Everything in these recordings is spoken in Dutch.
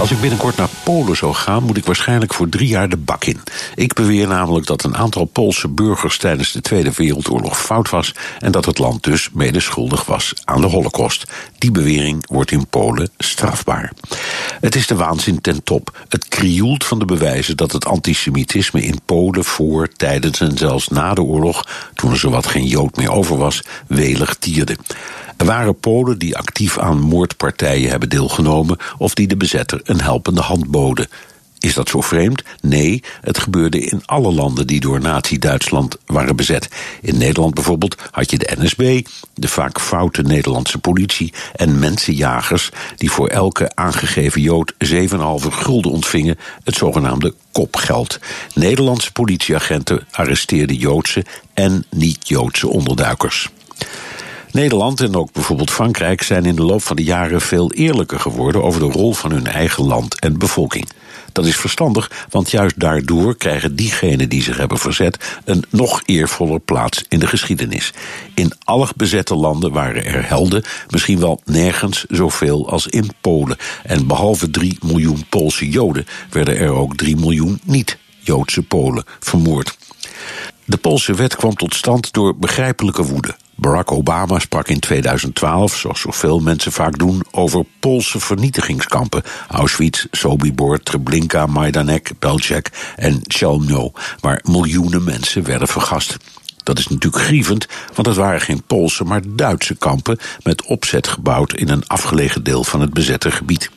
Als ik binnenkort naar Polen zou gaan, moet ik waarschijnlijk voor drie jaar de bak in. Ik beweer namelijk dat een aantal Poolse burgers tijdens de Tweede Wereldoorlog fout was en dat het land dus mede schuldig was aan de Holocaust. Die bewering wordt in Polen strafbaar. Het is de waanzin ten top. Het krioelt van de bewijzen dat het antisemitisme in Polen voor, tijdens en zelfs na de oorlog, toen er zowat geen Jood meer over was, welig tierde. Er waren Polen die actief aan moordpartijen hebben deelgenomen of die de bezetter een helpende hand boden. Is dat zo vreemd? Nee, het gebeurde in alle landen die door Nazi-Duitsland waren bezet. In Nederland bijvoorbeeld had je de NSB, de vaak foute Nederlandse politie en mensenjagers die voor elke aangegeven Jood 7,5 gulden ontvingen, het zogenaamde kopgeld. Nederlandse politieagenten arresteerden Joodse en niet-Joodse onderduikers. Nederland en ook bijvoorbeeld Frankrijk zijn in de loop van de jaren veel eerlijker geworden over de rol van hun eigen land en bevolking. Dat is verstandig, want juist daardoor krijgen diegenen die zich hebben verzet een nog eervoller plaats in de geschiedenis. In alle bezette landen waren er helden, misschien wel nergens zoveel als in Polen. En behalve 3 miljoen Poolse Joden werden er ook 3 miljoen niet-Joodse Polen vermoord. De Poolse wet kwam tot stand door begrijpelijke woede. Barack Obama sprak in 2012, zoals zoveel mensen vaak doen, over Poolse vernietigingskampen. Auschwitz, Sobibor, Treblinka, Majdanek, Belzec en Chelmno, waar miljoenen mensen werden vergast. Dat is natuurlijk grievend, want het waren geen Poolse, maar Duitse kampen met opzet gebouwd in een afgelegen deel van het bezette gebied.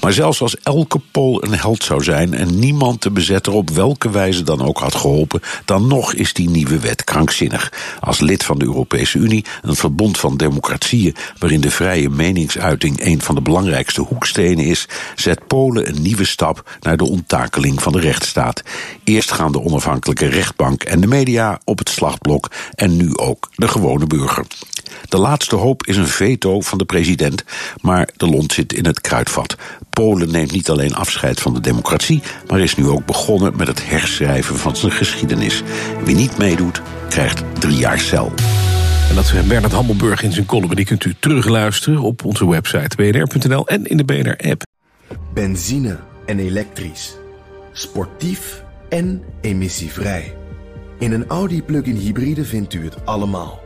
Maar zelfs als elke Pool een held zou zijn en niemand de bezetter op welke wijze dan ook had geholpen, dan nog is die nieuwe wet krankzinnig. Als lid van de Europese Unie, een verbond van democratieën waarin de vrije meningsuiting een van de belangrijkste hoekstenen is, zet Polen een nieuwe stap naar de onttakeling van de rechtsstaat. Eerst gaan de onafhankelijke rechtbank en de media op het slagblok en nu ook de gewone burger. De laatste hoop is een veto van de president, maar de lont zit in het kruidvat. Polen neemt niet alleen afscheid van de democratie, maar is nu ook begonnen met het herschrijven van zijn geschiedenis. Wie niet meedoet, krijgt drie jaar cel. En dat is Bernard Hammelburg in zijn column. Die kunt u terugluisteren op onze website bnr.nl en in de BNR-app. Benzine en elektrisch. Sportief en emissievrij. In een Audi plug-in hybride vindt u het allemaal.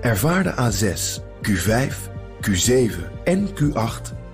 Ervaar de A6, Q5, Q7 en Q8